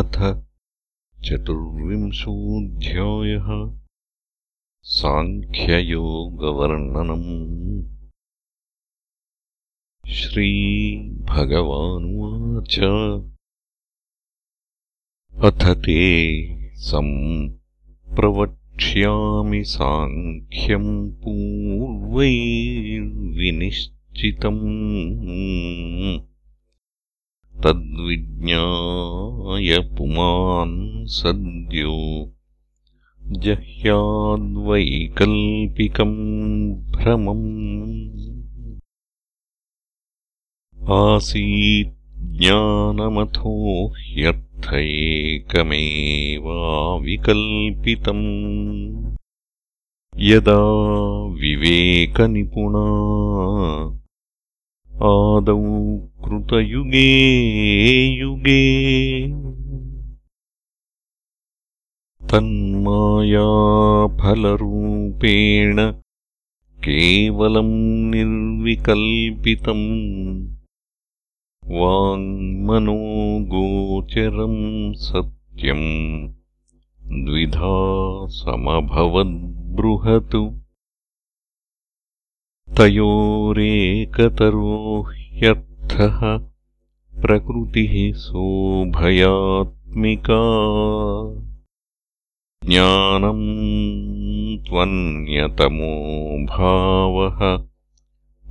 अथ चतुर्विंशोऽध्यायः साङ्ख्ययोगवर्णनम्। श्रीभगवानुवाच। अथ ते सम्प्रवक्ष्यामि साङ्ख्यम् पूर्वैर्विनिश्चितम् तद्विज्ञाय पुमान् सद्यो। जह्याद्वैकल्पिकम् भ्रमम्। आसीत् ज्ञानमथो ह्यर्थ एकमेवाविकल्पितम् यदा विवेकनिपुणा आदौ कृतयुगे युगे तन्मायाफलरूपेण केवलम् निर्विकल्पितम्। वाङ्मनोगोचरम् सत्यम्। द्विधा समभवद्बृहतु तयोरेकतरो ह्यर्थः प्रकृतिः सोभयात्मिका। ज्ञानम् त्वन्यतमो भावः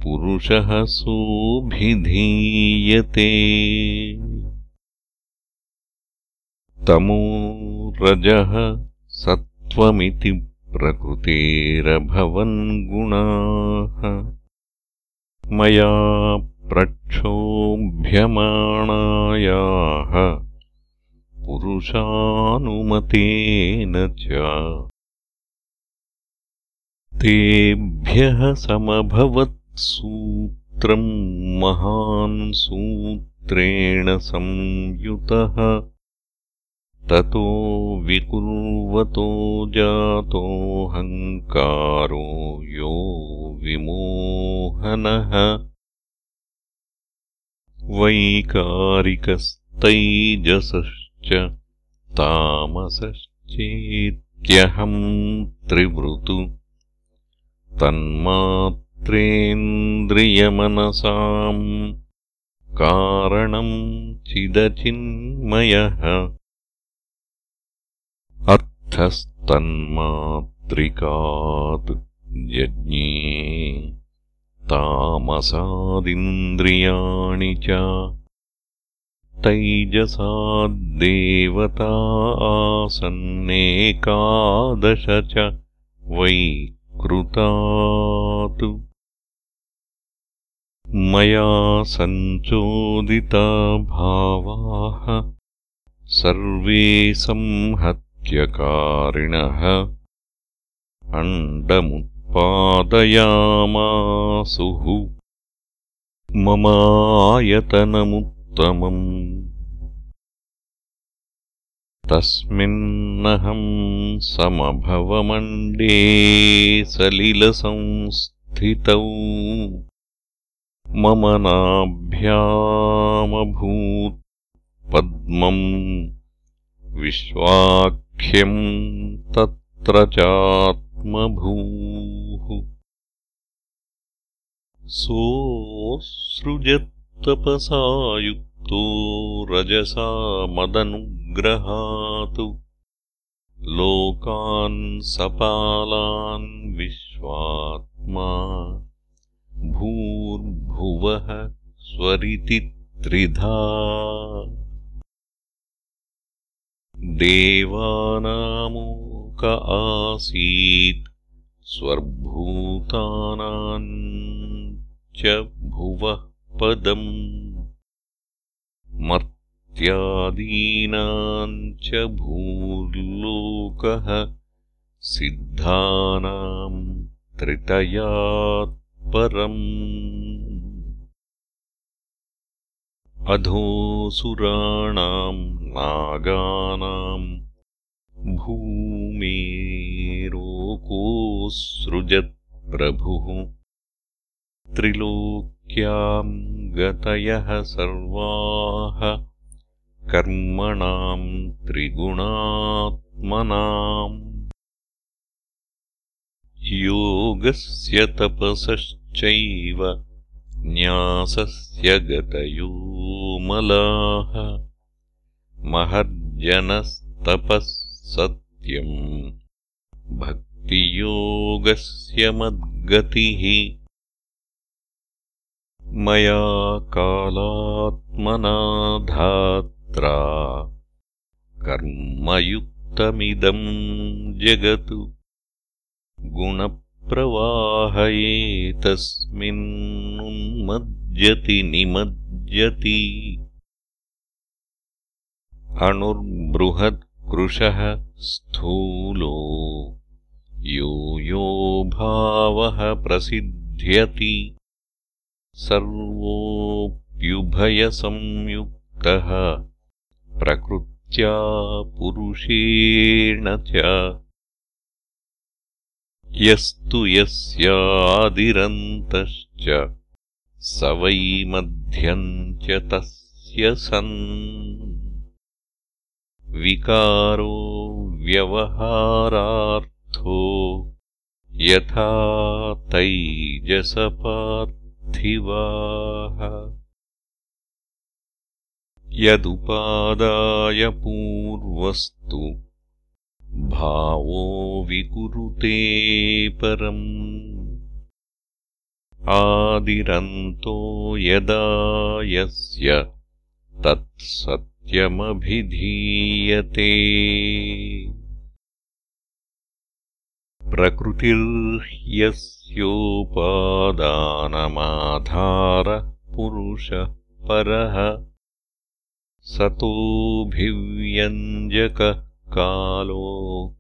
पुरुषः सोऽभिधीयते। तमो रजः सत्त्वमिति प्रकृतेरभवन् गुणाः मया प्रक्षोभ्यमाणायाः। पुरुषानुमतेन च। तेभ्यः समभवत्सूत्रम् महान् सूत्रेण संयुतः ततो विकुर्वतो जातोऽहङ्कारो यो विमोहनः। वैकारिकस्तैजसश्च तामसश्चेत्यहम् त्रिवृतु। तन्मात्रेन्द्रियमनसाम् कारणम् चिदचिन्मयः अर्थस्तन्मात्रिकात् जज्ञे तामसादिन्द्रियाणि च तैजसाद्देवता आसन्नेकादश च वै कृतात्। मया सञ्चोदिता भावाः सर्वे संहत्यकारिणः अण्डमुत्पादयामासुः ममायतनमुत्तमम् तस्मिन्नहम् समभवमण्डे सलिलसंस्थितौ। मम नाभ्यामभूत् पद्मम् विश्वाख्यम् तत्र चात्मभूः। सोऽसृजत्तपसायुक्तो रजसा मदनुग्रहात्। लोकान् सपालान् विश्वात्मा। भूर्भुवः स्वरिति त्रिधा देवानामोक आसीत् स्वर्भूतानाम् च भुवः पदम्। मर्त्यादीनाम् च भूर्लोकः सिद्धानाम् त्रितयात्परम् अधोऽसुराणाम् नागानाम् भूमेरोकोऽसृजत्प्रभुः त्रिलोक्याम् गतयः सर्वाः कर्मणाम् त्रिगुणात्मनाम्। योगस्य तपसश्चैव न्यासस्य गतयो मलाः महर्जनस्तपः सत्यम् भक्तियोगस्य मद्गतिः मया कालात्मना धात्रा कर्मयुक्तमिदम् जगतु गुणप्रवाहयेतस्मिन्नुन्मज्जति निमज्जति अणुर्बृहत्कृशः स्थूलो यो यो भावः प्रसिद्ध्यति सर्वोऽप्युभयसंयुक्तः प्रकृत्या पुरुषेण च यस्तु यस्यादिरन्तश्च। स वै मध्यम् च तस्य सन्। विकारो व्यवहारार्थो यथा तैजसपार्थिवाः। यदुपादाय पूर्वस्तु भावो विकुरुते परम्। आदिरन्तो यदा यस्य तत्सत्यमभिधीयते। प्रकृतिर्ह्यस्योपादानमाधारः पुरुषः परः। सतोऽभिव्यञ्जकः कालो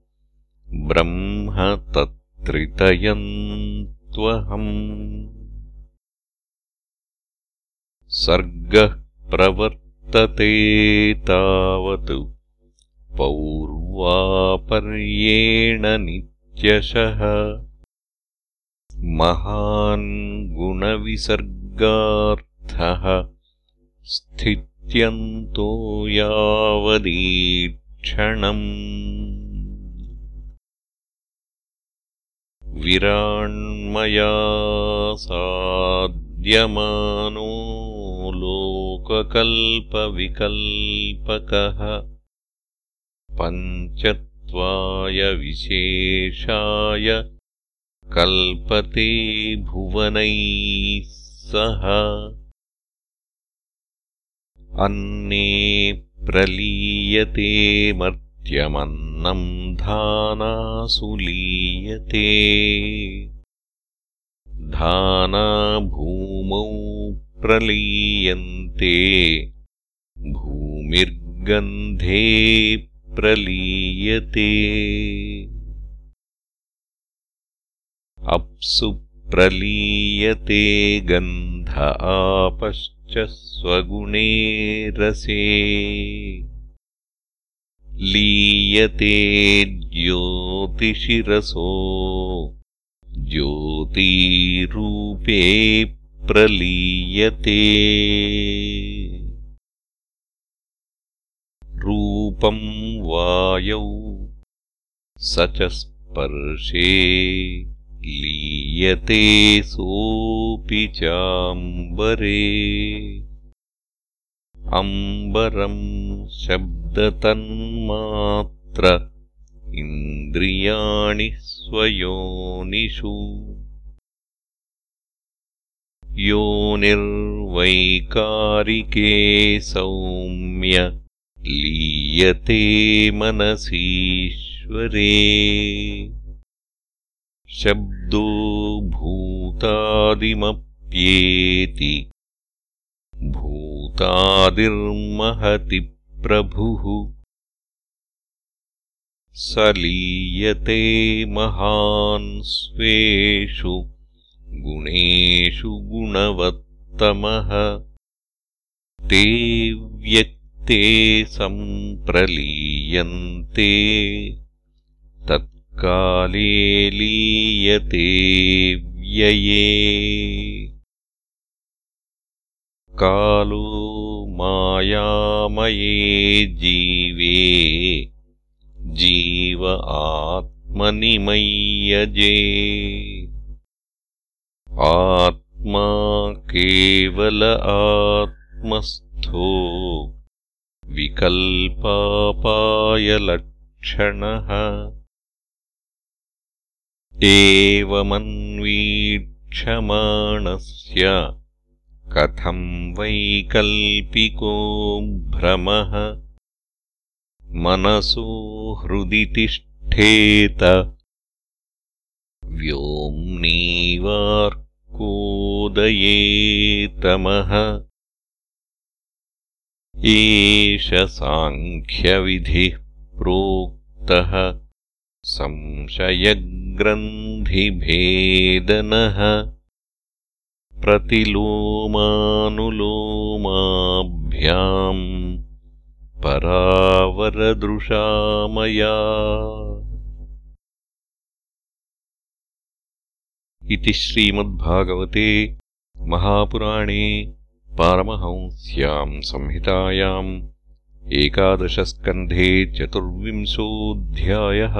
ब्रह्म तत्त्रितयम् त्वहम्। सर्गः प्रवर्तते तावत् पौर्वापर्येण नित्यशः। महान् गुणविसर्गार्थः स्थित्यन्तो यावदी क्षणम्। विराण्मया साद्यमानो लोककल्पविकल्पकः पञ्चत्वाय विशेषाय कल्पते भुवनैः सह। अन्ने प्रलीयते मर्त्यमन्नम् धानासुलीयते। धाना भूमौ प्रलीयन्ते भूमिर्गन्धे प्रलीयते। अप्सु प्रलीयते गन्ध आपश्च स्वगुणे रसे। लीयते ज्योतिषिरसो। ज्योतिरूपे प्रलीयते। रूपम् वायौ स च स्पर्शे लीयते सोऽपि चाम्बरे अम्बरम् शब्दतन्मात्र इन्द्रियाणि स्वयोनिषु। योनिर्वैकारिके सौम्य लीयते मनसीश्वरे शब्दो भूतादिमप्येति भूतादिर्महति प्रभुः। स लीयते महान् स्वेषु गुणेषु गुणवत्तमः। ते व्यक्ते सम्प्रलीयन्ते तत्काले लीयते व्यये। कालो मायामये जीवे जीव आत्मनिमय्यजे। आत्मा केवल आत्मस्थो विकल्पापायलक्षणः एवमन्वीक्षमाणस्य कथम् वैकल्पिको भ्रमः? मनसो हृदि तिष्ठेत। व्योम्नीवार्कोदयेतमः। एष साङ्ख्यविधिः प्रोक्तः संशयग्रन्थिभेदनः प्रतिलोमानुलोमाभ्याम् परावरदृशामया। इति श्रीमद्भागवते महापुराणे पारमहंस्याम् संहितायाम् एकादशस्कन्धे चतुर्विंशोऽध्यायः